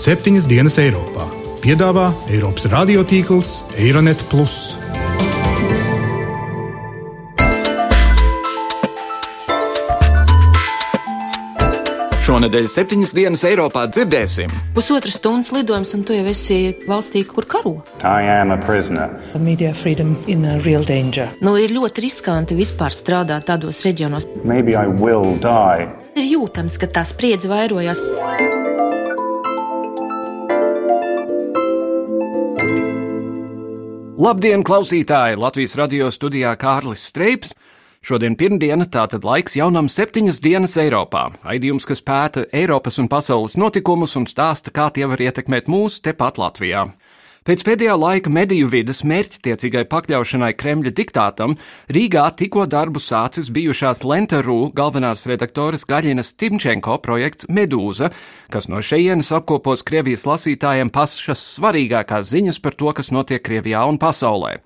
septiņas dienas Eiropā. Piedāvā Eiropas radiotīkls Eironet. Šonadēļ septiņas dienas Eiropā dzirdēsim. Pusotras stundas lidojums, un tu jau esi valstī, kur karo. Media freedom in a real danger. Nu, ir ļoti riskanti vispār strādāt tādos reģionos. Maybe I will die. Ir jūtams, ka tā spriedze vairojās. Labdien, klausītāji! Latvijas radio studijā Kārlis Streips. Šodien pirmdiena, tātad laiks jaunam septiņas dienas Eiropā. Aidījums, kas pēta Eiropas un pasaules notikumus un stāsta, kā tie var ietekmēt mūs tepat Latvijā. Pēc pēdējā laika mediju vidas mērķtiecīgai pakļaušanai Kremļa diktātam, Rīgā tikko darbu sācis bijušās Lenterū galvenās redaktoras Gaļinas Timčenko projekts Medūza, kas no šejienes apkopos Krievijas lasītājiem pašas svarīgākās ziņas par to, kas notiek Krievijā un pasaulē.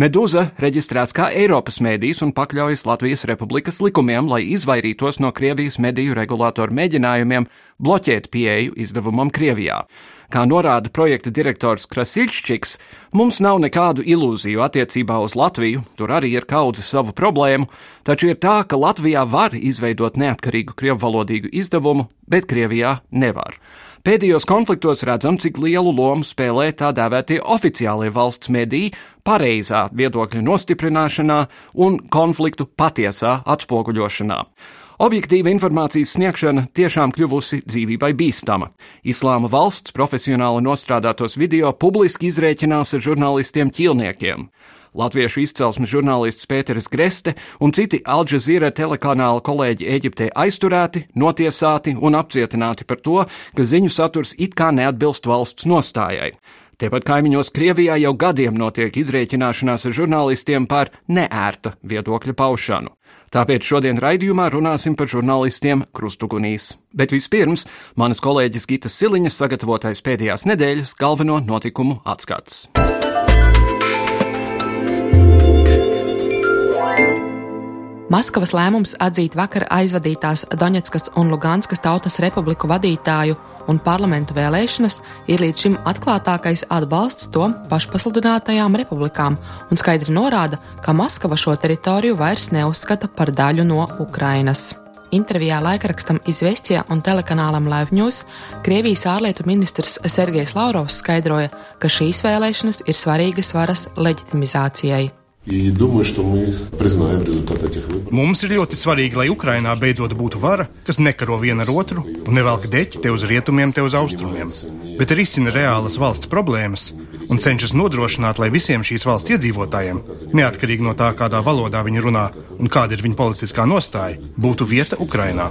Medūza reģistrēts kā Eiropas mēdījis un pakļaujas Latvijas Republikas likumiem, lai izvairītos no Krievijas mediju regulātoru mēģinājumiem bloķēt pieeju izdevumam Krievijā. Kā norāda projekta direktors Krasiļšķiks, mums nav nekādu ilūziju attiecībā uz Latviju, tur arī ir kaudze savu problēmu, taču ir tā, ka Latvijā var izveidot neatkarīgu krievvalodīgu izdevumu, bet Krievijā nevar. Pēdējos konfliktos redzam, cik lielu lomu spēlē tā dēvētie oficiālie valsts mediji pareizā viedokļa nostiprināšanā un konfliktu patiesā atspoguļošanā. Objektīva informācijas sniegšana tiešām kļuvusi dzīvībai bīstama. Islāma valsts profesionāli nostrādātos video publiski izrēķinās ar žurnālistiem ķilniekiem. Latviešu izcelsmes žurnālists Pēteris Greste un citi Alžēzīra telekanāla kolēģi Eģiptē aizturēti, notiesāti un apcietināti par to, ka ziņu saturs it kā neatbilst valsts nostājai. Tepat kaimiņos Krievijā jau gadiem notiek izrēķināšanās ar žurnālistiem par neērta viedokļa paušanu. Tāpēc šodien raidījumā runāsim par žurnālistiem krustugunīs. Bet vispirms manas kolēģis Gita Siliņas sagatavotais pēdējās nedēļas galveno notikumu atskats. Maskavas lēmums atzīt vakar aizvadītās Doņetskas un Luganskas tautas republiku vadītāju un parlamentu vēlēšanas ir līdz šim atklātākais atbalsts to pašpasludinātajām republikām un skaidri norāda, ka Maskava šo teritoriju vairs neuzskata par daļu no Ukrainas. Intervijā laikrakstam Izvestija un telekanālam Live News Krievijas ārlietu ministrs Sergejs Lavrovs skaidroja, ka šīs vēlēšanas ir svarīgas varas leģitimizācijai. И думаю, что мы признаем результат этих выборов. Mums ir ļoti svarīgi, lai Ukrainā beidzot būtu vara, kas nekaro viena ar otru un nevelk deķi te uz rietumiem, te uz austrumiem, bet risina reālas valsts problēmas un cenšas nodrošināt, lai visiem šīs valsts iedzīvotājiem, neatkarīgi no tā, kādā valodā viņi runā un kāda ir viņa politiskā nostāja, būtu vieta Ukrainā.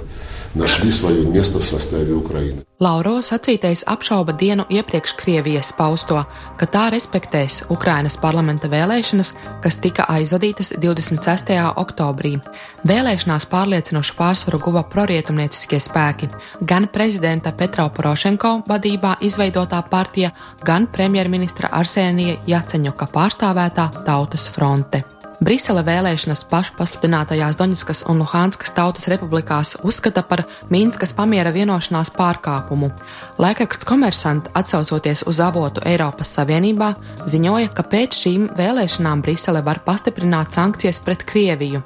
Нашли свое место в составе Украины. Lauro sacītais apšauba dienu iepriekš Krievijas pausto, ka tā respektēs Ukrainas parlamenta vēlēšanas, kas tika aizvadītas 26. oktobrī. Vēlēšanās pārliecinošu pārsvaru guva prorietumnieciskie spēki - gan prezidenta Petro Porošenko vadībā izveidotā partija, gan premjerministra Arsēnija Jaceņuka pārstāvētā Tautas fronte. Brisele vēlēšanas pašpasludinātajās Doņiskas un Luhanskas tautas republikās uzskata par Mīnskas pamiera vienošanās pārkāpumu. Laikraksts Komersant, atsaucoties uz avotu Eiropas Savienībā, ziņoja, ka pēc šīm vēlēšanām Brisele var pastiprināt sankcijas pret Krieviju.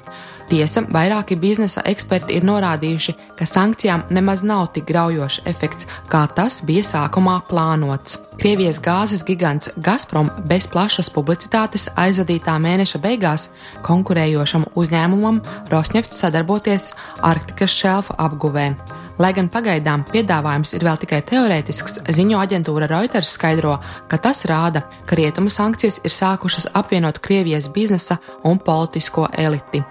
Tiesa, vairāki biznesa eksperti ir norādījuši, ka sankcijām nemaz nav tik graujošs efekts, kā tas bija sākumā plānots. Krievijas gāzes gigants Gazprom bez plašas publicitātes aizvadītā mēneša beigās konkurējošam uzņēmumam Rosnefts sadarboties Arktikas šelfa apguvē. Lai gan pagaidām piedāvājums ir vēl tikai teorētisks, ziņo aģentūra Reuters skaidro, ka tas rāda, ka rietumu sankcijas ir sākušas apvienot Krievijas biznesa un politisko eliti.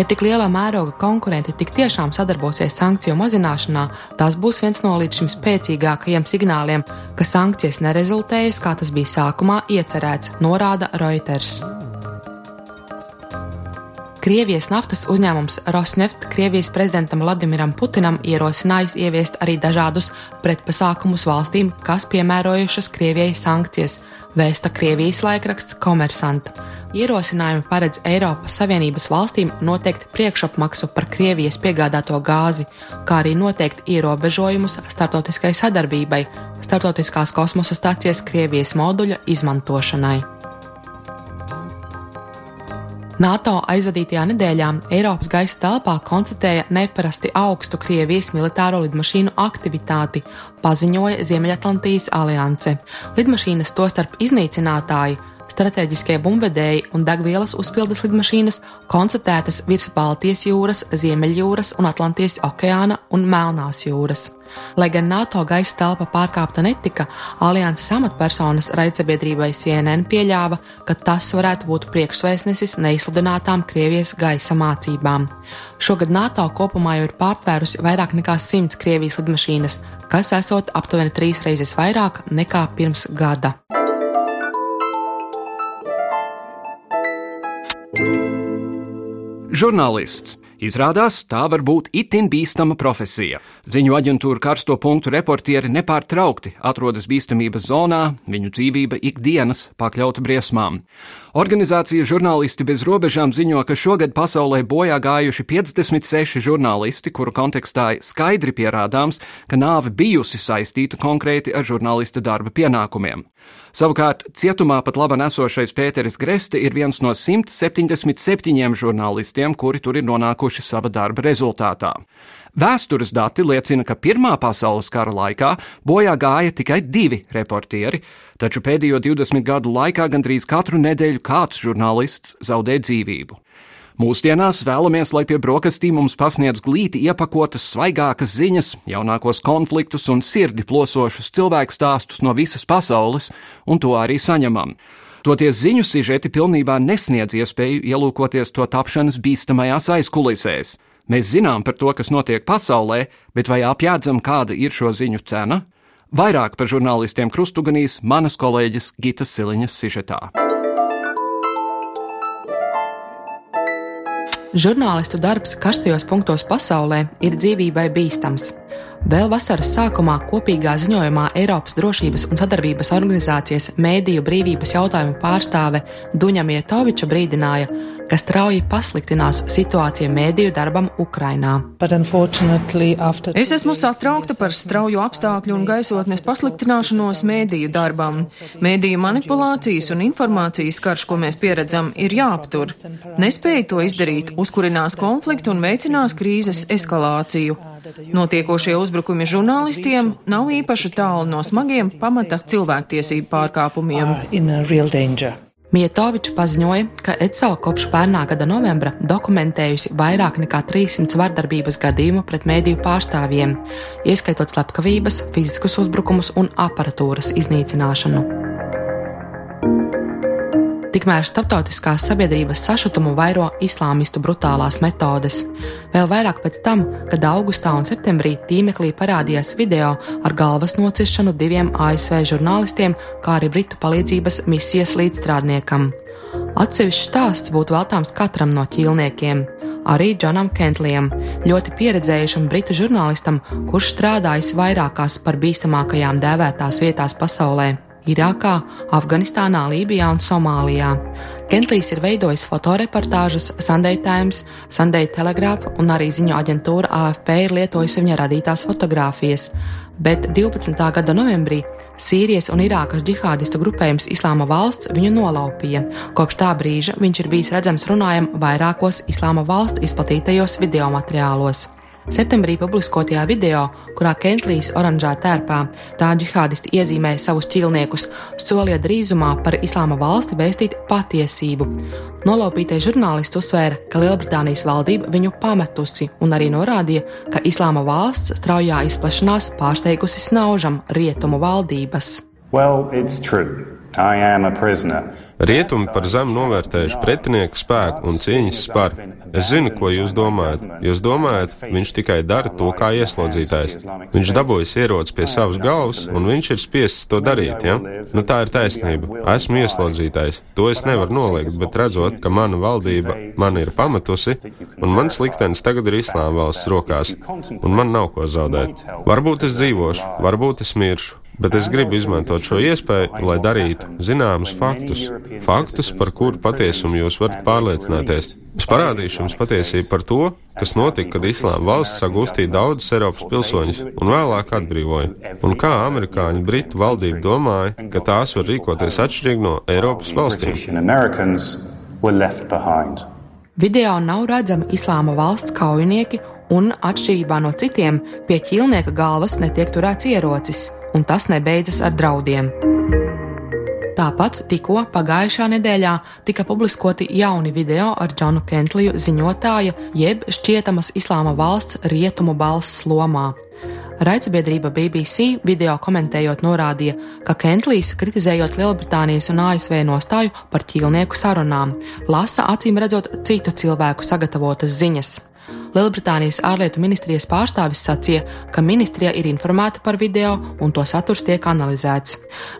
Ja tik lielā mēroga konkurenti tik tiešām sadarbosies sankciju mazināšanā, tas būs viens no līdz šim spēcīgākajiem signāliem, ka sankcijas nerezultējas, kā tas bija sākumā iecerēts, norāda Reuters. Krievijas naftas uzņēmums Rosneft Krievijas prezidentam Vladimiram Putinam ierosinājis ieviest arī dažādus pretpasākumus valstīm, kas piemērojušas Krievijai sankcijas, vēsta Krievijas laikraksts Komersanta. Ierosinājumi paredz Eiropas Savienības valstīm noteikt priekšapmaksu par Krievijas piegādāto gāzi, kā arī noteikt ierobežojumus starptautiskai sadarbībai, starptautiskās kosmosa stācijas Krievijas moduļa izmantošanai. NATO aizvadītajā nedēļā Eiropas gaisa telpā konstatēja neparasti augstu Krievijas militāro lidmašīnu aktivitāti, paziņoja Ziemeļatlantijas alianse. Lidmašīnas tostarp iznīcinātāji Stratēģiskie bumbvedēji un degvielas uzpildes lidmašīnas koncentrētas virs Baltijas jūras, Ziemeļjūras un Atlantijas okeāna un Melnās jūras. Lai gan NATO gaisa telpa pārkāpta netika, alianses amatpersonas raidsabiedrībai CNN pieļāva, ka tas varētu būt priekšsvēstnesis neizsludinātām Krievijas gaisa mācībām. Šogad NATO kopumā jau ir pārtvērusi vairāk nekā simts Krievijas lidmašīnas, kas esot aptuveni trīs reizes vairāk nekā pirms gada. Žurnālists. Izrādās, tā var būt itin bīstama profesija. Ziņu aģentūra karsto punktu reportieri nepārtraukti atrodas bīstamības zonā, viņu dzīvība ikdienas pakļauta briesmām. Organizācija Žurnālisti bez robežām ziņo, ka šogad pasaulē bojā gājuši 56 žurnālisti, kuru kontekstā skaidri pierādāms, ka nāve bijusi saistīta konkrēti ar žurnālista darba pienākumiem. Savukārt, cietumā pat laba nesošais Pēteris Greste ir viens no 177 žurnālistiem, kuri tur ir nonākuši sava darba rezultātā. Vēstures dati liecina, ka Pirmā pasaules kara laikā bojā gāja tikai divi reportieri, taču pēdējo 20 gadu laikā gandrīz katru nedēļu kāds žurnālists zaudē dzīvību. Mūsdienās vēlamies, lai pie brokastīm mums pasniedz glīti iepakotas svaigākas ziņas, jaunākos konfliktus un sirdi plosošus cilvēku stāstus no visas pasaules, un to arī saņemam. Toties ziņu sižeti pilnībā nesniedz iespēju ielūkoties to tapšanas bīstamajās aizkulisēs. Mēs zinām par to, kas notiek pasaulē, bet vai apjēdzam, kāda ir šo ziņu cena? Vairāk par žurnālistiem krustuganīs manas kolēģis Gitas Siliņas sižetā. Žurnālistu darbs karstajos punktos pasaulē ir dzīvībai bīstams. Vēl vasaras sākumā kopīgā ziņojumā Eiropas drošības un sadarbības organizācijas mēdīju brīvības jautājumu pārstāve Duņa Mietoviča brīdināja, ka strauji pasliktinās situācija mēdīju darbam Ukrainā. Es esmu satraukta par strauju apstākļu un gaisotnes pasliktināšanos mēdīju darbam. Mēdīju manipulācijas un informācijas karš, ko mēs pieredzam, ir jāaptur. Nespēja to izdarīt, uzkurinās konfliktu un veicinās krīzes eskalāciju. Notiekošie uzbrukumi žurnālistiem nav īpaši tālu no smagiem pamata cilvēktiesību pārkāpumiem. Mietoviča paziņoja, ka ECO kopš pērnā gada novembra dokumentējusi vairāk nekā 300 vardarbības gadījumu pret mēdīju pārstāvjiem, ieskaitot slepkavības, fiziskus uzbrukumus un aparatūras iznīcināšanu. Tikmēr starptautiskās sabiedrības sašutumu vairo islāmistu brutālās metodes. Vēl vairāk pēc tam, kad augustā un septembrī tīmeklī parādījās video ar galvas nocišanu diviem ASV žurnālistiem, kā arī britu palīdzības misijas līdzstrādniekam. Atsevišķs stāsts būtu veltāms katram no ķīlniekiem. Arī Džonam Kentlijam, ļoti pieredzējušam britu žurnālistam, kurš strādājis vairākās par bīstamākajām dēvētās vietās pasaulē. Irākā, Afganistānā, Lībijā un Somālijā. Kentlijs ir veidojis fotoreportāžas, Sunday Times, Sunday Telegraph un arī ziņu aģentūra AFP ir lietojusi viņa radītās fotogrāfijas, bet 12. gada novembrī Sīrijas un Irākas džihādistu grupējums Islāma valsts viņu nolaupīja. Kopš tā brīža viņš ir bijis redzams runājam vairākos Islāma valsts izplatītajos video materiālos. Septembrī publiskotajā video, kurā Kentlijs oranžā tērpā tā džihādisti iezīmē savus ķīlniekus, solīja drīzumā par islāma valsti vēstīt patiesību. Nolaupītais žurnālists uzsvēra, ka Lielbritānijas valdība viņu pametusi un arī norādīja, ka islāma valsts straujā izplešanās pārsteigusi snaužam rietumu valdības. Well, it's true. Rietumi par zemu novērtējuši pretinieku spēku un cīņas spāru. Es zinu, ko jūs domājat. Jūs domājat, viņš tikai dara to kā ieslodzītājs. Viņš dabūjas ierodas pie savas galvas, un viņš ir spiests to darīt, ja? Nu tā ir taisnība. Esmu ieslodzītājs. To es nevaru noliegt, bet redzot, ka mana valdība mani ir pamatusi, un mans liktenis tagad ir islāma valsts rokās, un man nav ko zaudēt. Varbūt es dzīvošu, varbūt es miršu bet es gribu izmantot šo iespēju, lai darītu zināmus faktus. Faktus, par kuru patiesumu jūs varat pārliecināties. Es parādīšu jums patiesību par to, kas notika, kad Islāma valsts sagūstīja daudzus Eiropas pilsoņus un vēlāk atbrīvoja, un kā amerikāņu britu valdība domāja, ka tās var rīkoties atšķirīgi no Eiropas valstīm. Video nav redzami Islāma valsts kaujinieki, un atšķirībā no citiem, pie ķīlnieka galvas netiek turēts ierocis un tas nebeidzas ar draudiem. Tāpat tikko pagājušā nedēļā tika publiskoti jauni video ar Džonu Kentliju ziņotāja jeb šķietamas islāma valsts rietumu balss lomā. Raidsabiedrība BBC video komentējot norādīja, ka Kentlijs, kritizējot Lielbritānijas un ASV nostāju par ķīlnieku sarunām, lasa acīm redzot citu cilvēku sagatavotas ziņas. Lielbritānijas ārlietu ministrijas pārstāvis sacīja, ka ministrija ir informēta par video un to saturs tiek analizēts.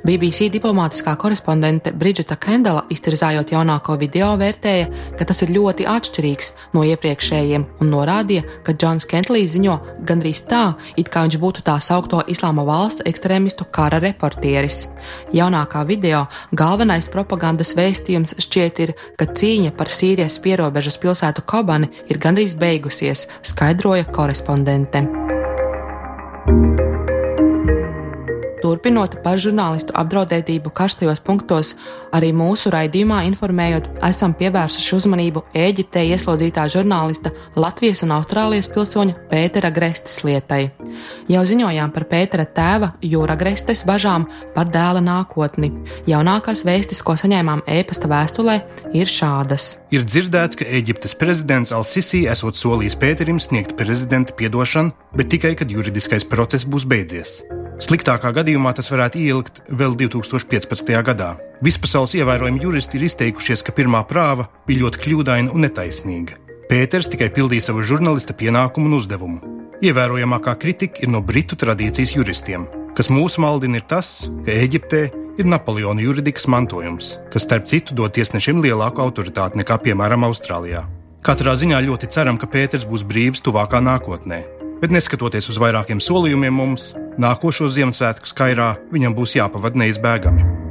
BBC diplomātiskā korespondente Bridžeta Kendala, iztirzājot jaunāko video, vērtēja, ka tas ir ļoti atšķirīgs no iepriekšējiem un norādīja, ka Džons Kentlīs ziņo gandrīz tā, it kā viņš būtu tā saukto Islāma valsts ekstrēmistu kara reportieris. Jaunākā video galvenais propagandas vēstījums šķiet ir, ka cīņa par Sīrijas pierobežas pilsētu Kobani ir gandrīz beigusies beigusies, skaidroja korespondente. Turpinot par žurnālistu apdraudētību karstajos punktos, arī mūsu raidījumā informējot, esam pievērsuši uzmanību Eģiptē ieslodzītā žurnālista Latvijas un Austrālijas pilsoņa Pētera Grestes lietai. Jau ziņojām par Pētera tēva Jūra Grestes bažām par dēla nākotni. Jaunākās vēstis, ko saņēmām e-pasta vēstulē, ir šādas. Ir dzirdēts, ka Eģiptes prezidents Al-Sisi esot solījis Pēterim sniegt prezidenta piedošanu, bet tikai, kad juridiskais process būs beidzies. Sliktākā gadījumā tas varētu ielikt vēl 2015. gadā. Vispasaules ievērojami juristi ir izteikušies, ka pirmā prāva bija ļoti kļūdaina un netaisnīga. Pēters tikai pildīja savu žurnālista pienākumu un uzdevumu. Ievērojamākā kritika ir no britu tradīcijas juristiem, kas mūsu maldina ir tas, ka Eģiptē ir Napoleona juridikas mantojums, kas starp citu dod tiesnešiem lielāku autoritāti nekā, piemēram, Austrālijā. Katrā ziņā ļoti ceram, ka Pēters būs brīvs tuvākā nākotnē, bet neskatoties uz vairākiem solījumiem mums, Nākošo Ziemassvētku skairā viņam būs jāpavada neizbēgami.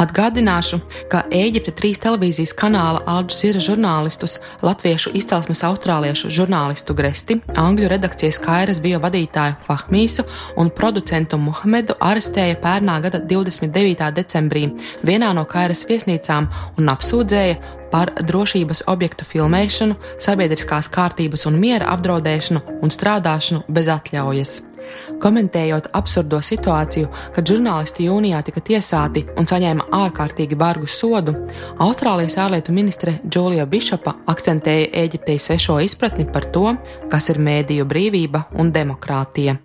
Atgādināšu, ka Eģipte trīs televīzijas kanāla Alžīra žurnālistus, latviešu izcelsmes austrāliešu žurnālistu Gresti, angļu redakcijas Kairas bio vadītāju Fahmīsu un producentu Muhamedu arestēja pērnā gada 29. decembrī vienā no Kairas viesnīcām un apsūdzēja par drošības objektu filmēšanu, sabiedriskās kārtības un miera apdraudēšanu un strādāšanu bez atļaujas. Komentējot absurdo situāciju, kad žurnālisti jūnijā tika tiesāti un saņēma ārkārtīgi bargu sodu, Austrālijas ārlietu ministre Džulija Bišopa akcentēja Eģiptei svešo izpratni par to, kas ir mēdīju brīvība un demokrātija.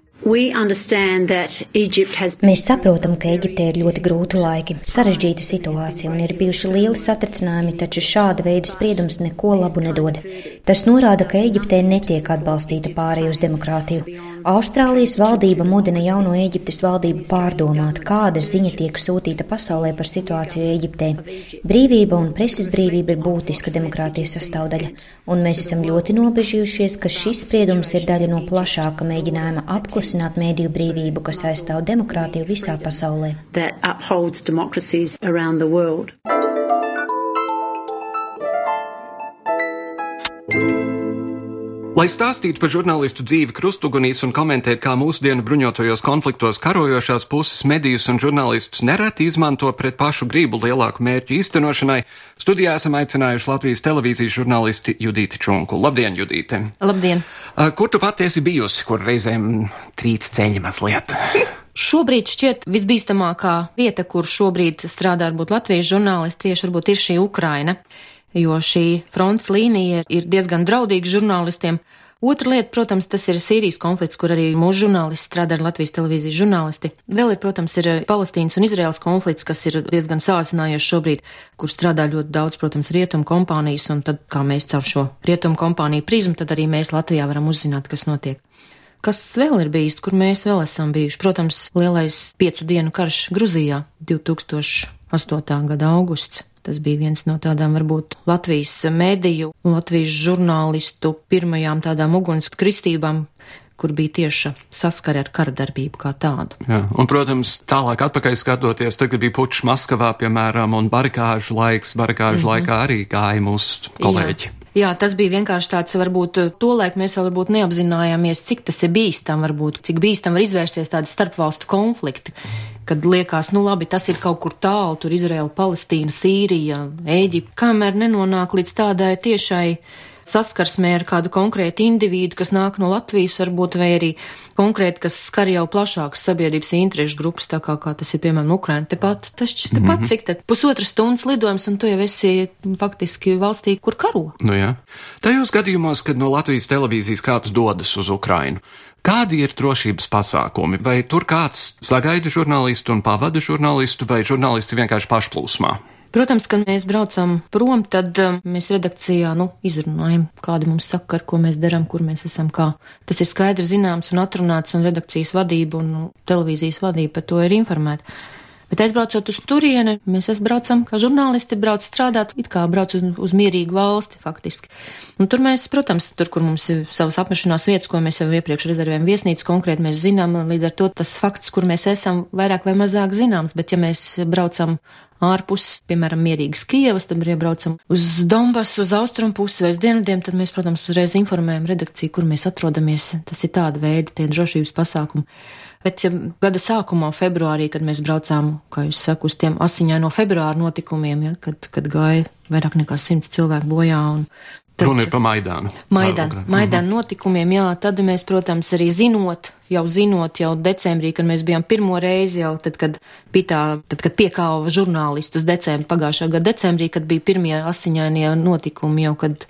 Mēs saprotam, ka Eģiptē ir ļoti grūti laiki, sarežģīta situācija un ir bijuši lieli satricinājumi, taču šāda veida spriedums neko labu nedod. Tas norāda, ka Eģiptē netiek atbalstīta pārēj uz demokrātiju. Austrālijas valdība mudina jauno Eģiptes valdību pārdomāt, kāda ziņa tiek sūtīta pasaulē par situāciju Eģiptē. Brīvība un preses brīvība ir būtiska demokrātijas sastāvdaļa, un mēs esam ļoti nobežījušies, ka šis spriedums ir daļa no plašāka mēģinājuma apklusināt veicināt mēdīju brīvību, kas aizstāv demokrātiju visā pasaulē. Lai stāstītu par žurnālistu dzīvi krustugunīs un komentētu, kā mūsdienu bruņotajos konfliktos karojošās puses medijus un žurnālistus nereti izmanto pret pašu gribu lielāku mērķu īstenošanai, studijā esam aicinājuši Latvijas televīzijas žurnālisti Judīti Čunku. Labdien, Judīte! Labdien! Kur tu patiesi bijusi, kur reizēm trīc ceļi mazliet? Šobrīd šķiet visbīstamākā vieta, kur šobrīd strādā varbūt Latvijas žurnālisti, tieši varbūt ir šī Ukraina jo šī fronts līnija ir diezgan draudīga žurnālistiem. Otra lieta, protams, tas ir Sīrijas konflikts, kur arī mūsu žurnālisti strādā ar Latvijas televīzijas žurnālisti. Vēl ir, protams, ir Palestīnas un Izraels konflikts, kas ir diezgan sāsinājies šobrīd, kur strādā ļoti daudz, protams, rietumu kompānijas, un tad, kā mēs caur šo rietumu kompāniju prizmu, tad arī mēs Latvijā varam uzzināt, kas notiek. Kas vēl ir bijis, kur mēs vēl esam bijuši? Protams, lielais piecu dienu karš Gruzijā 2008. gada augusts. Tas bija viens no tādām varbūt Latvijas mēdīju un Latvijas žurnālistu pirmajām tādām ugunskristībām, kur bija tieša saskare ar karadarbību kā tādu. Jā, un, protams, tālāk atpakaļ skatoties, tad, kad bija pučs Maskavā, piemēram, un barikāžu laiks, barikāžu mm -hmm. laikā arī gāja mūsu kolēģi. Jā. Jā, tas bija vienkārši tāds, varbūt tolaik mēs vēl varbūt neapzinājāmies, cik tas ir bīstam, varbūt, cik bīstam var izvērsties tādi starpvalstu konflikti, kad liekas, nu labi, tas ir kaut kur tālu, tur Izraela, Palestīna, Sīrija, Ēģipte, kamēr nenonāk līdz tādai tiešai saskarsmē ar kādu konkrētu individu, kas nāk no Latvijas, varbūt, vai arī konkrēti, kas skar jau plašākas sabiedrības interešu grupas, tā kā, kā tas ir, piemēram, Ukraina. Tepat, tas tepat, mm -hmm. cik tad pusotras stundas lidojums, un tu jau esi faktiski valstī, kur karo. Nu jā. Tajos gadījumos, kad no Latvijas televīzijas kāds dodas uz Ukrainu, Kādi ir drošības pasākumi? Vai tur kāds sagaida žurnālistu un pavada žurnālistu, vai žurnālisti vienkārši pašplūsmā? Protams, kad mēs braucam prom, tad um, mēs redakcijā nu, izrunājam, kādi mums saka, ar ko mēs darām, kur mēs esam. Kā. Tas ir skaidrs, zināms un atrunāts, un redakcijas vadība un nu, televīzijas vadība par to ir informēta. Bet aizbraucot uz turieni, mēs braucam, kā žurnālisti brauc strādāt, it kā brauc uz, uz mierīgu valsti faktiski. Un tur mēs, protams, tur, kur mums ir savas apmešanās vietas, ko mēs jau iepriekš rezervējam viesnīcas, konkrēti mēs zinām, līdz ar to tas fakts, kur mēs esam, vairāk vai mazāk zināms, bet ja mēs braucam ārpus, piemēram, mierīgas Kievas, tad iebraucam uz Donbasu, uz austrumu pusi vai uz dienvidiem, tad mēs, protams, uzreiz informējam redakciju, kur mēs atrodamies. Tas ir tāda veida tie drošības pasākumi. Bet gada sākumā, februārī, kad mēs braucām, kā jūs saku, uz tiem asiņaino februāra notikumiem, ja, kad, kad gāja vairāk nekā simts cilvēku bojā un Tad, Runa ir par Maidānu. Maidānu, Maidānu notikumiem, jā, tad mēs, protams, arī zinot, jau zinot, jau decembrī, kad mēs bijām pirmo reizi, jau tad, kad pitā, tad, kad piekāva žurnālistus decembrī, pagājušā gada decembrī, kad bija pirmie asiņainie notikumi, jau kad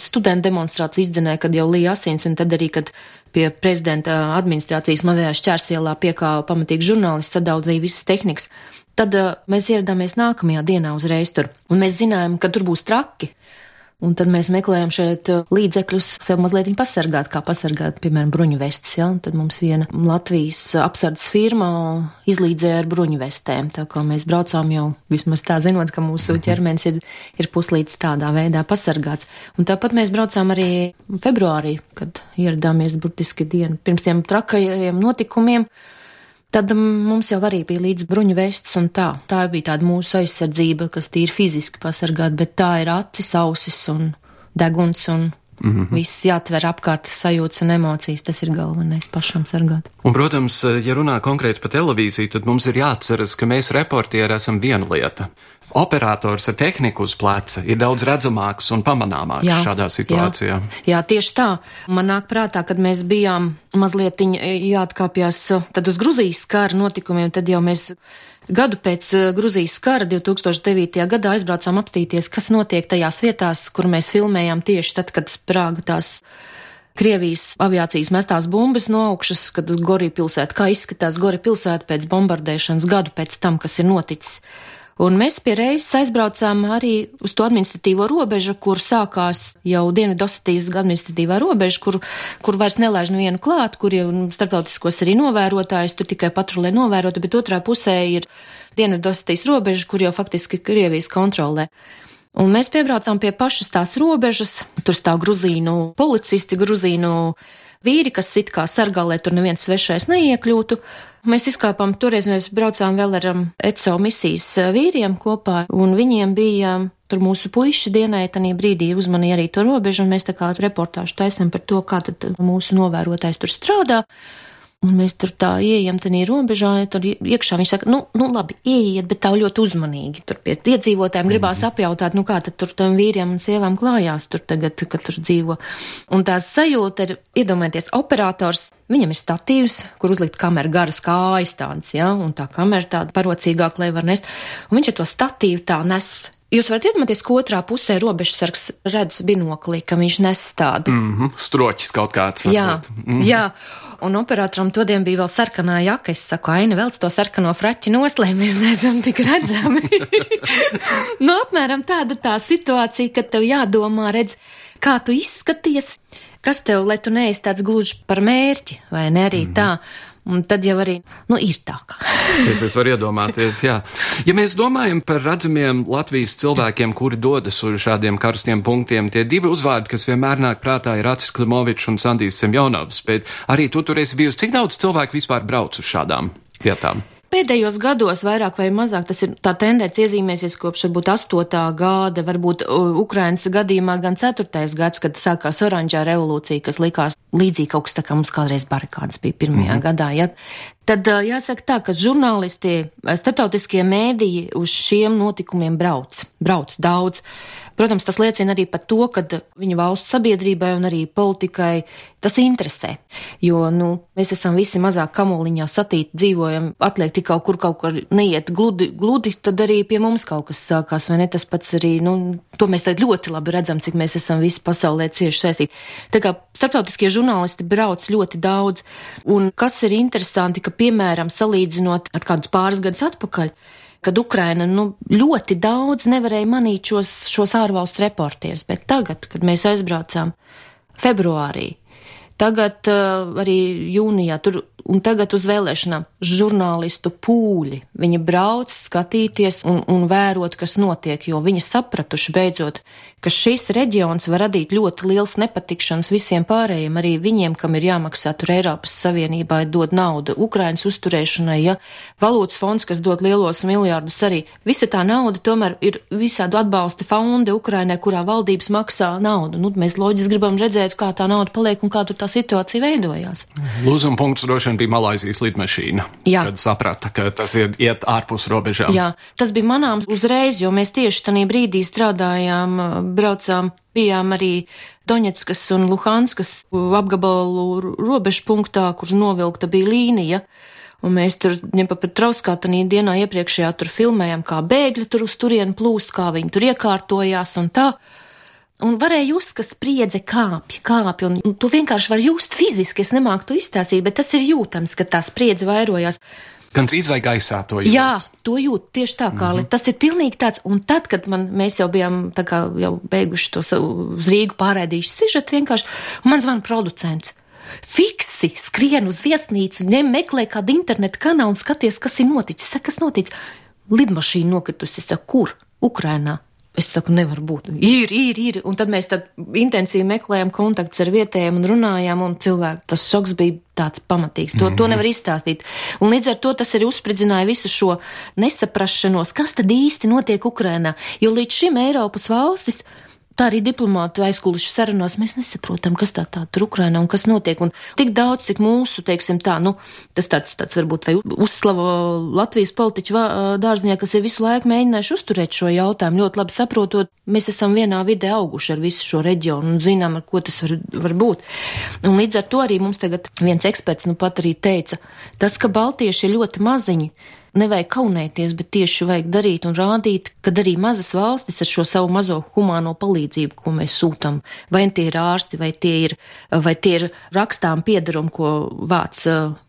studentu demonstrācija izdzenēja, kad jau lija asins, un tad arī, kad pie prezidenta administrācijas mazajā šķērsielā piekāva pamatīgi žurnālisti, sadaudzīja visas tehnikas. Tad uh, mēs ieradāmies nākamajā dienā uzreiz tur, un mēs zinājām, ka tur būs traki. Un tad mēs meklējam šeit uh, līdzekļus, sev mazliet pasargāt, kā pasargāt, piemēram, bruņuvestes. Ja? Un tad mums viena Latvijas apsardzes firma izlīdzēja ar bruņuvestēm. Tā kā mēs braucām jau vismaz tā zinot, ka mūsu mhm. ķermenis ir, ir puslīdz tādā veidā pasargāts. Un tāpat mēs braucām arī februārī, kad ieradāmies burtiski dienu pirms tiem trakajiem notikumiem tad mums jau arī bija līdz bruņu vests un tā. Tā bija tāda mūsu aizsardzība, kas tīri fiziski pasargāt, bet tā ir acis, ausis un deguns un Mm -hmm. Viss jāatver apkārt sajūtas un emocijas, tas ir galvenais pašam sargāt. Un, protams, ja runā konkrēti par televīziju, tad mums ir jāatceras, ka mēs reportieri esam viena lieta operators ar tehniku uz pleca ir daudz redzamāks un pamanāmāks jā, šādā situācijā. Jā, jā, tieši tā. Man nāk prātā, kad mēs bijām mazliet jāatkāpjas tad uz Gruzijas kara notikumiem, tad jau mēs gadu pēc eh, Gruzijas kara 2009. gadā aizbraucām apstīties, kas notiek tajās vietās, kur mēs filmējām tieši tad, kad sprāga tās. Krievijas aviācijas mestās bumbas no augšas, kad Gorija pilsēta, kā izskatās Gorija pilsēta pēc bombardēšanas gadu pēc tam, kas ir noticis. Un mēs pie reizes aizbraucām arī uz to administratīvo robežu, kur sākās jau Dienvidosetijas administratīvā robeža, kur, kur vairs nelaiž nevienu klāt, kur jau starptautiskos arī novērotājus, tur tikai patrulē novērota, bet otrā pusē ir Dienvidosetijas robeža, kur jau faktiski Krievijas kontrolē. Un mēs piebraucām pie pašas tās robežas, tur stāv gruzīnu policisti, gruzīnu vīri, kas it kā sargā, lai tur neviens svešais neiekļūtu. Mēs izkāpām, toreiz mēs braucām vēl ar um, ECO misijas uh, vīriem kopā, un viņiem bija um, tur mūsu puiši dienai, tanī brīdī uzmanīja arī to robežu, un mēs tā kā reportāžu taisam par to, kā tad mūsu novērotājs tur strādā. Un mēs tur tā ieejam, tad ir robežā, tur iekšā viņš saka, nu, nu labi, ieiet, bet tā ļoti uzmanīgi. Tur pie iedzīvotājiem gribās mm. apjautāt, nu kā tad tur tam vīriem un sievām klājās tur tagad, kad tur dzīvo. Un tās sajūta ir, iedomājieties, operators, viņam ir statīvs, kur uzlikt kameru garas kājas tādas, ja, un tā kamera tāda parocīgāk, lai var nest. Un viņš ar to statīvu tā nes Jūs varat iedomāties, ka otrā pusē robežsargs redz binoklī, ka viņš nes tādu. Mm -hmm, stroķis kaut kāds. Jā, mm -hmm. jā, un operatoram todien bija vēl sarkanā jaka. Es saku, Aina, vēl to sarkano fraķi noslēj, mēs neesam tik redzami. nu, apmēram tāda tā situācija, ka tev jādomā, redz, kā tu izskaties, kas tev, lai tu neesi tāds gluži par mērķi, vai ne arī mm -hmm. tā. Un tad jau arī nu, ir tā. es, es varu iedomāties, jā. Ja mēs domājam par redzamiem Latvijas cilvēkiem, kuri dodas uz šādiem karstiem punktiem, tie divi uzvārdi, kas vienmēr nāk prātā, ir Acis Klimovičs un Sandijs Semjonovs, bet arī tu tur esi bijusi. Cik daudz cilvēku vispār brauc uz šādām vietām? Pēdējos gados vairāk vai mazāk tas ir tā tendence iezīmēsies kopš varbūt 8. gada, varbūt Ukrainas gadījumā gan 4. gads, kad sākās oranžā revolūcija, kas likās līdzīgi kaut kas tā kā mums kādreiz barikādas bija pirmajā mm -hmm. gadā. Ja? Tad jāsaka tā, ka žurnālisti, starptautiskie mēdīji uz šiem notikumiem brauc, brauc daudz. Protams, tas liecina arī par to, ka viņu valsts sabiedrībai un arī politikai tas interesē. Jo nu, mēs esam visi mazāk kamoliņā satīti, dzīvojam, atliek tik kaut kur kaut kur neiet gludi, gludi, tad arī pie mums kaut kas sākās, vai ne? Tas pats arī, nu, to mēs tagad ļoti labi redzam, cik mēs esam visi pasaulē cieši saistīti. Tā kā starptautiskie žurnālisti brauc ļoti daudz, un kas ir interesanti, ka, piemēram, salīdzinot ar kādus pāris gadus atpakaļ, kad Ukraina nu, ļoti daudz nevarēja manīt šos, šos ārvalstu reportierus, bet tagad, kad mēs aizbraucām februārī, tagad uh, arī jūnijā, tur un tagad uz vēlēšanām žurnālistu pūļi. Viņi brauc skatīties un, un vērot, kas notiek, jo viņi sapratuši beidzot, ka šis reģions var radīt ļoti liels nepatikšanas visiem pārējiem, arī viņiem, kam ir jāmaksā tur Eiropas Savienībā, dod naudu Ukrainas uzturēšanai, ja valūtas fonds, kas dod lielos miljārdus arī. Visa tā nauda tomēr ir visādu atbalsta fondi Ukrainai, kurā valdības maksā naudu. Nu, mēs loģiski gribam redzēt, kā tā nauda paliek un kā tur tā situācija veidojās. Lūzuma punkts droši vien vien bija Malaisijas lidmašīna, Jā. kad saprata, ka tas ir iet ārpus robežām. Jā, tas bija manāms uzreiz, jo mēs tieši tajā brīdī strādājām, braucām, bijām arī Doņetskas un Luhanskas apgabalu robežu punktā, kur novilkta bija līnija. Un mēs tur Ņepapetrovskā tādā dienā iepriekšējā tur filmējām, kā bēgļi tur uz turieni plūst, kā viņi tur iekārtojās un tā. Un varēja just, ka spriedze kāpj, kāpj, un, un to vienkārši var just fiziski. Es nemāku to izstāstīt, bet tas ir jūtams, ka tā spriedze vairojās. Gan trīs vai gaisā to jūt? Jā, to jūt tieši tā, kā mm -hmm. tas ir pilnīgi tāds. Un tad, kad man, mēs jau bijām kā, jau beiguši to uz Rīgu pārēdījuši sižetu, vienkārši man zvan producents. Fiksi skrien uz viesnīcu, nemeklē kādu internetu kanālu un skaties, kas ir noticis. Saka, kas noticis? Lidmašīna nokritusi, saka, kur? Ukrainā. Es saku, nevar būt. Ir, ir, ir. Un tad mēs tad intensīvi meklējām kontaktus ar vietējiem un runājām, un cilvēku tas šoks bija tāds pamatīgs. To, mm -hmm. to mhm. nevar izstāstīt. Un līdz ar to tas arī uzspridzināja visu šo nesaprašanos, kas tad īsti notiek Ukrainā. Jo līdz šim Eiropas valstis Tā arī diplomāti aizkulisku sarunās mēs nesaprotam, kas tā tā tur Ukraina un kas notiek. Un tik daudz, cik mūsu, teiksim tā, nu, tas tāds, tāds varbūt vai uzslavo Latvijas politiķu dārznieki, kas ir visu laiku mēģinājuši uzturēt šo jautājumu, ļoti labi saprotot, mēs esam vienā vidē auguši ar visu šo reģionu un zinām, ar ko tas var, var būt. Un līdz ar to arī mums tagad viens eksperts nu pat arī teica, tas, ka baltieši ir ļoti maziņi nevajag kaunēties, bet tieši vajag darīt un rādīt, ka arī mazas valstis ar šo savu mazo humāno palīdzību, ko mēs sūtam, vai tie ir ārsti, vai tie ir, vai tie ir rakstām piedarumi, ko vāc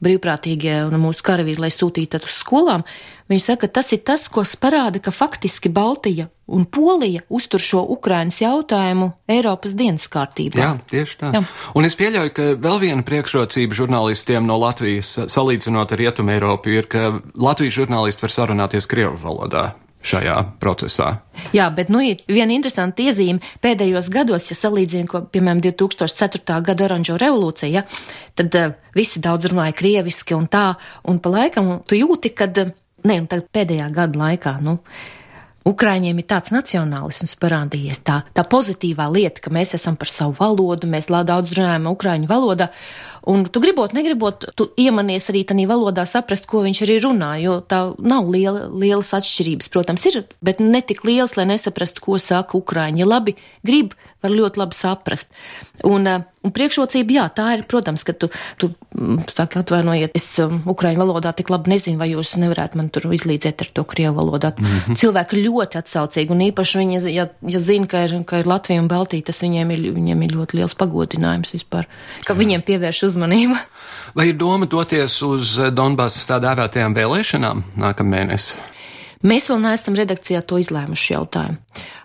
brīvprātīgie un mūsu karavīri, lai sūtītu uz skolām, Viņi saka, tas ir tas, kas parāda, ka faktiski Baltija un Polija uztur šo Ukrainas jautājumu Eiropas dienas kārtībā. Jā, tieši tā. Jā. Un es pieļauju, ka vēl viena priekšrocība žurnālistiem no Latvijas, salīdzinot ar Rietumu Eiropu, ir, ka Latvijas žurnālisti var sarunāties Krievu valodā šajā procesā. Jā, bet nu, ir viena interesanta iezīme. Pēdējos gados, ja salīdzinu, ko, piemēram, 2004. gada oranžo revolūcija, ja, tad uh, visi daudz runāja krieviski un tā, un pa laikam tu jūti, kad uh, ne, un tagad pēdējā gada laikā, nu, Ukraiņiem ir tāds nacionālisms parādījies, tā, tā pozitīvā lieta, ka mēs esam par savu valodu, mēs daudz runājam ukraiņu valodā, Un tu gribot, negribot, tu iemanies arī tādā valodā saprast, ko viņš arī runā, jo tā nav liela, lielas atšķirības. Protams, ir, bet ne tik lielas, lai nesaprastu, ko saka Ukraiņi. Ja labi grib, var ļoti labi saprast. Un, uh, un priekšrocība, jā, tā ir, protams, ka tu, tu mm, saki, atvainojiet, es um, Ukraiņu valodā tik labi nezinu, vai jūs nevarētu man tur izlīdzēt ar to Krievu valodā. Mm -hmm. Cilvēki ļoti atsaucīgi, un īpaši viņi, ja, ja zina, ka ir, ka ir Latvija un Baltija, tas viņiem ir, viņiem ir ļoti liels pagodinājums vispār, ka viņiem pievērš uzmanību. Vai ir doma doties uz Donbass tā dēvētajām vēlēšanām nākamēnes? Mēs vēl neesam redakcijā to izlēmuši jautājumu.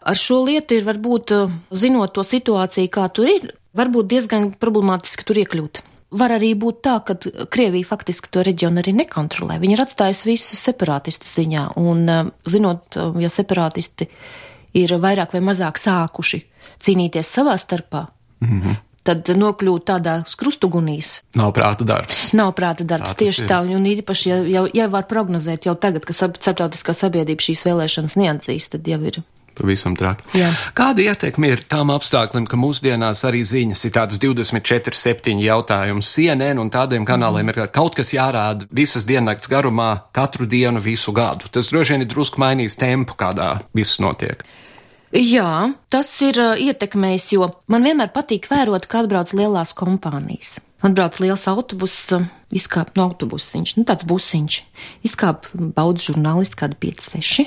Ar šo lietu ir varbūt, zinot to situāciju, kā tur ir, varbūt diezgan problemātiski tur iekļūt. Var arī būt tā, ka Krievija faktiski to reģionu arī nekontrolē. Viņa ir atstājusi visu separātistu ziņā, un eh, zinot, eh, ja separātisti ir vairāk vai mazāk sākuši cīnīties savā starpā, mm -hmm tad nokļūt tādās krustugunīs. Nav prāta darbs. Nav prāta darbs, tā tieši ir. tā, un īpaši, ja jau, ja var prognozēt jau tagad, ka starptautiskā sabiedrība šīs vēlēšanas neatzīst, tad jau ir Pavisam traki. Jā. Kāda ietekme ir tam apstākļiem, ka mūsdienās arī ziņas ir tādas 24, 7 jautājumus CNN un tādiem kanāliem mm. ir kaut kas jārāda visas diennakts garumā, katru dienu, visu gadu. Tas droši vien ir drusku mainījis tempu, kādā viss notiek. Jā, tas ir uh, ietekmējis, jo man vienmēr patīk vērot, kā atbrauc lielās kompānijas. Atbrauc liels autobus, uh, izkāp no autobusiņš, nu tāds busiņš, izkāp baudas žurnālisti kādi 5, 6.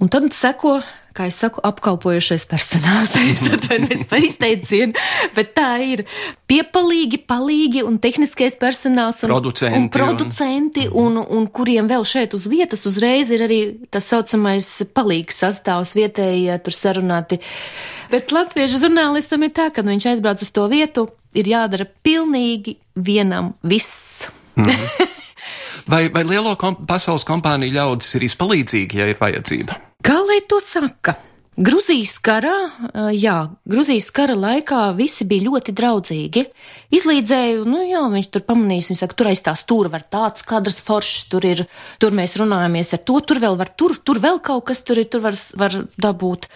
Un tad seko kā es saku, apkalpojušais personāls. Es atvainojos par izteicienu, bet tā ir piepalīgi, palīgi un tehniskais personāls un producenti, un, producenti un, un, un kuriem vēl šeit uz vietas uzreiz ir arī tas saucamais palīgs sastāvs vietēji, ja tur sarunāti. Bet latviešu žurnālistam ir tā, ka nu, viņš aizbrauc uz to vietu, ir jādara pilnīgi vienam viss. Mm. Vai, vai lielo kom pasaules kompāniju ļaudis ir izpalīdzīgi, ja ir vajadzība? Kā lai to saka? Gruzijas karā, jā, Gruzijas kara laikā visi bija ļoti draudzīgi. Izlīdzēju, nu jā, viņš tur pamanīs, viņš saka, tur aiz tā stūra var tāds kadrs foršs, tur ir, tur mēs runājamies ar to, tur vēl var, tur, tur vēl kaut kas tur ir, tur var, var dabūt.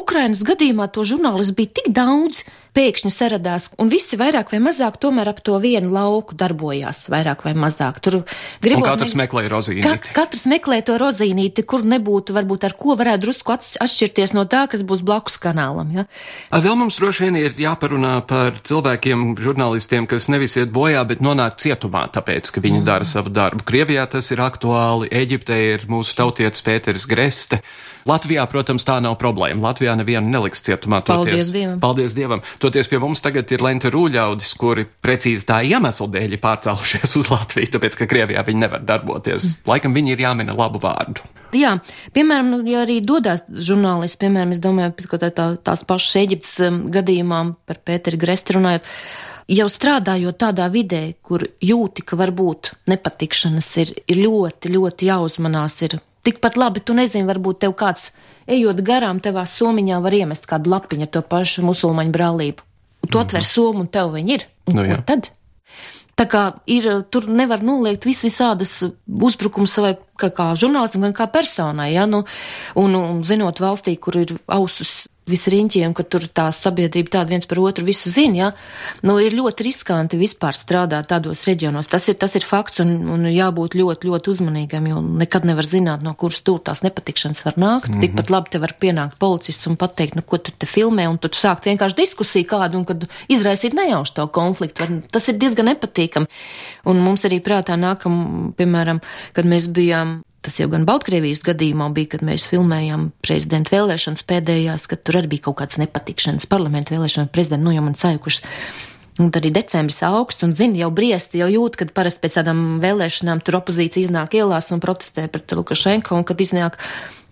Ukrainas gadījumā to žurnālistu bija tik daudz, pēkšņi saradās, un visi vairāk vai mazāk tomēr ap to vienu lauku darbojās, vairāk vai mazāk. Tur gribot, katrs ne... meklēja rozīnīti. Kat, katrs meklē to rozīnīti, kur nebūtu, varbūt ar ko varētu drusku atšķirties no tā, kas būs blakus kanālam. Ja? Vēl mums droši vien ir jāparunā par cilvēkiem, žurnālistiem, kas nevis iet bojā, bet nonāk cietumā, tāpēc, ka viņi mm. dara savu darbu. Krievijā tas ir aktuāli, Eģiptē ir mūsu tautietis Pēteris Greste. Latvijā, protams, tā nav problēma. Latvijā nevienu neliks cietumā. Toties, Paldies Dievam! Paldies Dievam! Toties pie mums tagad ir Lenta Rūļaudis, kuri precīzi tā iemesla dēļ ir pārcēlušies uz Latviju, tāpēc, ka Krievijā viņi nevar darboties. Laikam viņi ir jāmina labu vārdu. Jā, piemēram, nu, ja arī dodas žurnālisti, piemēram, es domāju, ka tā, tā, tās pašas Eģiptes um, gadījumā par Pēteri Gresti runājot, jau strādājot tādā vidē, kur jūti, ka varbūt nepatikšanas ir, ir ļoti, ļoti jāuzmanās, ir tikpat labi, tu nezini, varbūt tev kāds, ejot garām, tevā somiņā var iemest kādu lapiņu ar to pašu musulmaņu brālību. Tu mm -hmm. atver somu, un tev viņi ir. Nu, ko tad? Tā kā ir, tur nevar noliegt vis visādas uzbrukums savai kā, kā žurnālistam, gan kā personai, ja, nu, un, un zinot valstī, kur ir ausus visriņķiem, ka tur tā sabiedrība tāda viens par otru visu zina, ja? nu, ir ļoti riskanti vispār strādāt tādos reģionos. Tas ir, tas ir fakts un, un jābūt ļoti, ļoti uzmanīgam, jo nekad nevar zināt, no kuras tur tās nepatikšanas var nākt. Mm -hmm. Tikpat labi te var pienākt policists un pateikt, nu, ko tu te filmē, un tu sākt vienkārši diskusiju kādu, un kad izraisīt nejauši to konfliktu. Var, tas ir diezgan nepatīkami. Un mums arī prātā nākam, piemēram, kad mēs bijām Tas jau gan Baltkrievijas gadījumā bija, kad mēs filmējām prezidenta vēlēšanas pēdējās, kad tur arī bija kaut kāds nepatikšanas parlamenta vēlēšana prezidenta, nu jau man sajukušas. Un tad ir decembris augsts, un zini, jau briesti, jau jūt, kad parasti pēc tādām vēlēšanām tur opozīcija iznāk ielās un protestē pret Lukašenko, un kad iznāk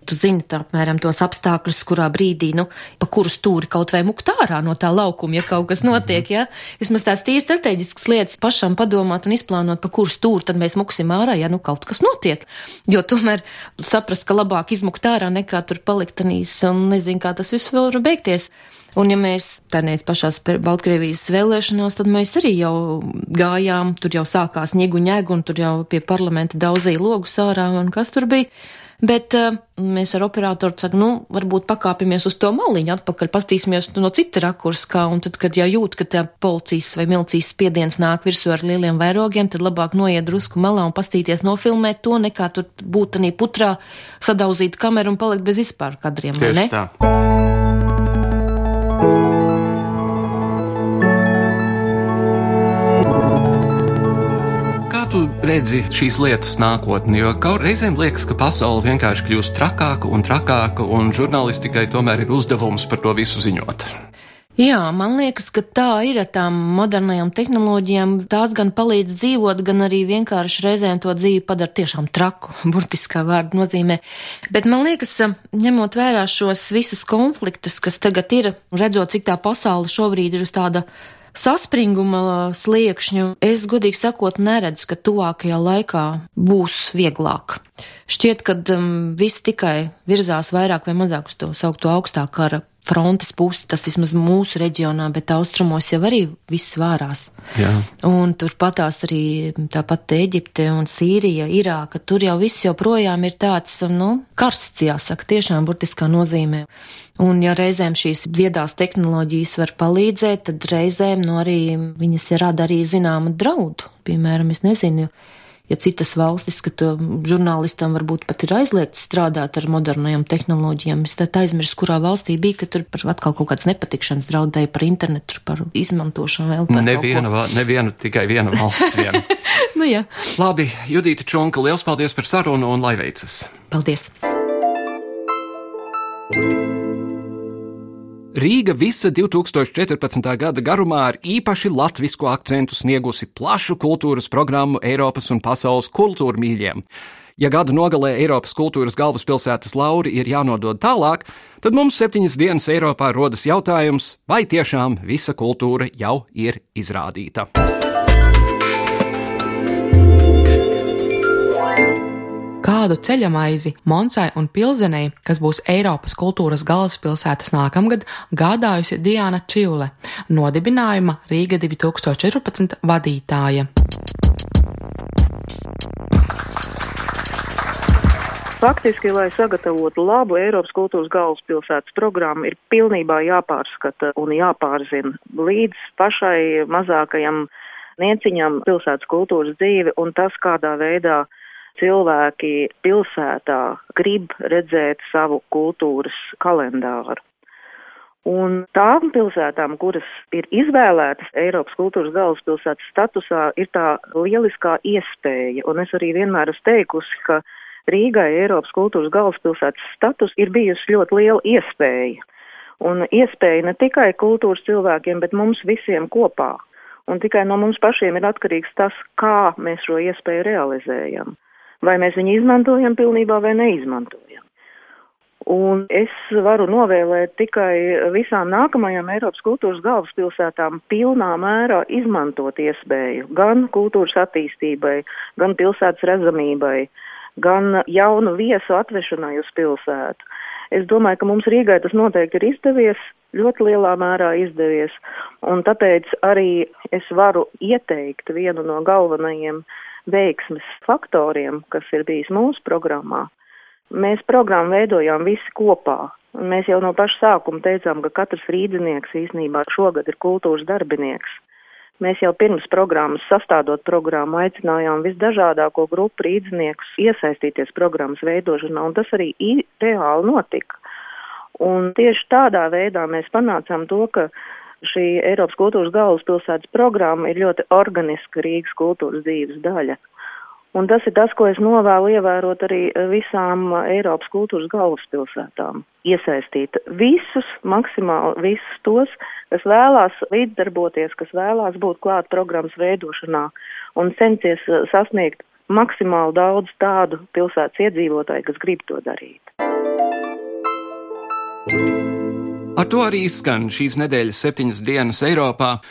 tu zini tā, apmēram tos apstākļus, kurā brīdī, nu, pa kuru stūri kaut vai mukt ārā no tā laukuma, ja kaut kas notiek, ja? Vismaz tās tīri strateģiskas lietas pašam padomāt un izplānot, pa kuru stūri tad mēs muksim ārā, ja nu kaut kas notiek. Jo tomēr saprast, ka labāk izmukt ārā nekā tur palikt tanīs un nezinu, kā tas viss vēl var beigties. Un ja mēs tādā pašās Baltkrievijas vēlēšanās, tad mēs arī jau gājām, tur jau sākās ņegu ņegu, un tur jau pie parlamenta daudzīja logus ārā, un kas tur bija. Bet uh, mēs ar operatoru sakām, nu, varbūt pakāpjamies uz to maliņu, atpakaļ pastīsimies no cita rakurskā, un tad, kad jau jūt, ka tā policijas vai milicijas spiediens nāk virsū ar lieliem vairogiem, tad labāk noiet drusku malā un pastīties nofilmēt to, nekā tur būt tanī putrā, sadauzīt kameru un palikt bez vispār kadriem, Tieši? Tā. Redzi šīs lietas nākotni? Jo kaut reizēm liekas, ka pasaule vienkārši kļūst trakāka un trakāka, un žurnālistikai tomēr ir uzdevums par to visu ziņot. Jā, man liekas, ka tā ir ar tām modernajām tehnoloģijām. Tās gan palīdz dzīvot, gan arī vienkārši reizēm to dzīvi padara tiešām traku, burtiskā vārda nozīmē. Bet man liekas, ņemot vērā šos visus konfliktus, kas tagad ir, redzot, cik tā pasaule šobrīd ir uz tāda saspringuma sliekšņu, es godīgi sakot neredzu, ka tuvākajā laikā būs vieglāk. Šķiet, ka um, viss tikai virzās vairāk vai mazāk uz to saukto augstā kara frontes pusi, tas vismaz mūsu reģionā, bet austrumos jau arī viss vārās. Jā. Un turpatās arī tāpat Eģipte un Sīrija, Irāka, tur jau viss joprojām ir tāds, nu, karsts, jāsaka, tiešām burtiskā nozīmē. Un ja reizēm šīs viedās tehnoloģijas var palīdzēt, tad reizēm, nu, arī viņas rada arī zināmu draudu. Piemēram, es nezinu, ja citas valstis, ka to žurnālistam varbūt pat ir aizliegts strādāt ar modernajām tehnoloģijām. Es tad aizmirsu, kurā valstī bija, ka tur par atkal kaut kāds nepatikšanas draudēja par internetu, par izmantošanu vēl. par Neviena, ko. va- neviena, tikai viena valsts. Viena. Nu jā, Labi, Judita Čunka, liels paldies par sarunu un lai veicas! paldies! Rīga visa 2014. gada garumā ar īpaši latvisku akcentu sniegusi plašu kultūras programmu Eiropas un pasaules kultūra mīļiem. Ja gada nogalē Eiropas kultūras galvaspilsētas lauri ir jānodod tālāk, tad mums septiņas dienas Eiropā rodas jautājums, vai tiešām visa kultūra jau ir izrādīta. Kādu ceļamaizi Monsai un Pilzenei, kas būs Eiropas kultūras galvaspilsētas nākamgad, gādājusi Diana Čivle, nodibinājuma Rīga 2014 vadītāja. Faktiski, lai sagatavotu labu Eiropas kultūras galvaspilsētas programmu, ir pilnībā jāpārskata un jāpārzina līdz pašai mazākajam nieciņam pilsētas kultūras dzīve un tas, kādā veidā cilvēki pilsētā grib redzēt savu kultūras kalendāru. Un tām pilsētām, kuras ir izvēlētas Eiropas kultūras galvaspilsētas statusā, ir tā lieliskā iespēja. Un es arī vienmēr esmu teikusi, ka Rīgai Eiropas kultūras galvaspilsētas status ir bijusi ļoti liela iespēja. Un iespēja ne tikai kultūras cilvēkiem, bet mums visiem kopā. Un tikai no mums pašiem ir atkarīgs tas, kā mēs šo iespēju realizējam. Vai mēs viņu izmantojam pilnībā vai neizmantojam. Un es varu novēlēt tikai visām nākamajām Eiropas kultūras galvaspilsētām pilnā mērā izmantot iespēju gan kultūras attīstībai, gan pilsētas redzamībai, gan jaunu viesu atvešanai uz pilsētu. Es domāju, ka mums Rīgai tas noteikti ir izdevies, ļoti lielā mērā izdevies, un tāpēc arī es varu ieteikt vienu no galvenajiem veiksmes faktoriem, kas ir bijis mūsu programmā. Mēs programmu veidojām visi kopā. Mēs jau no paša sākuma teicām, ka katrs rīdzinieks īsnībā šogad ir kultūras darbinieks. Mēs jau pirms programmas sastādot programmu aicinājām visdažādāko grupu rīdziniekus iesaistīties programmas veidošanā, un tas arī reāli notika. Un tieši tādā veidā mēs panācām to, ka šī Eiropas kultūras galvaspilsētas programma ir ļoti organiska Rīgas kultūras dzīves daļa. Un tas ir tas, ko es novēlu ievērot arī visām Eiropas kultūras galvaspilsētām. Iesaistīt visus, maksimāli visus tos, kas vēlās līdzdarboties, kas vēlās būt klāt programmas veidošanā un centies eh, sasniegt maksimāli daudz tādu pilsētas iedzīvotāju, kas grib to darīt. Ar to arī izskan šīs nedēļas septiņas dienas Eiropā.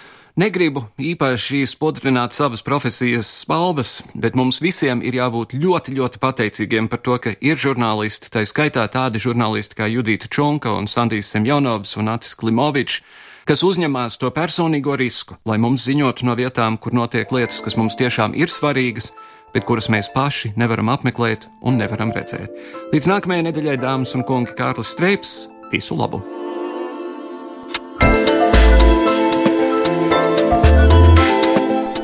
Negribu īpaši spodrināt savas profesijas spalvas, bet mums visiem ir jābūt ļoti, ļoti pateicīgiem par to, ka ir žurnālisti, tā skaitā tādi žurnālisti kā Judita Čunka un Sandijs Semjonovs un Atis Klimovičs, kas uzņemās to personīgo risku, lai mums ziņotu no vietām, kur notiek lietas, kas mums tiešām ir svarīgas, bet kuras mēs paši nevaram apmeklēt un nevaram redzēt. Līdz nākamajai nedēļai, dāmas un kungi, Kārlis Streips, visu labu!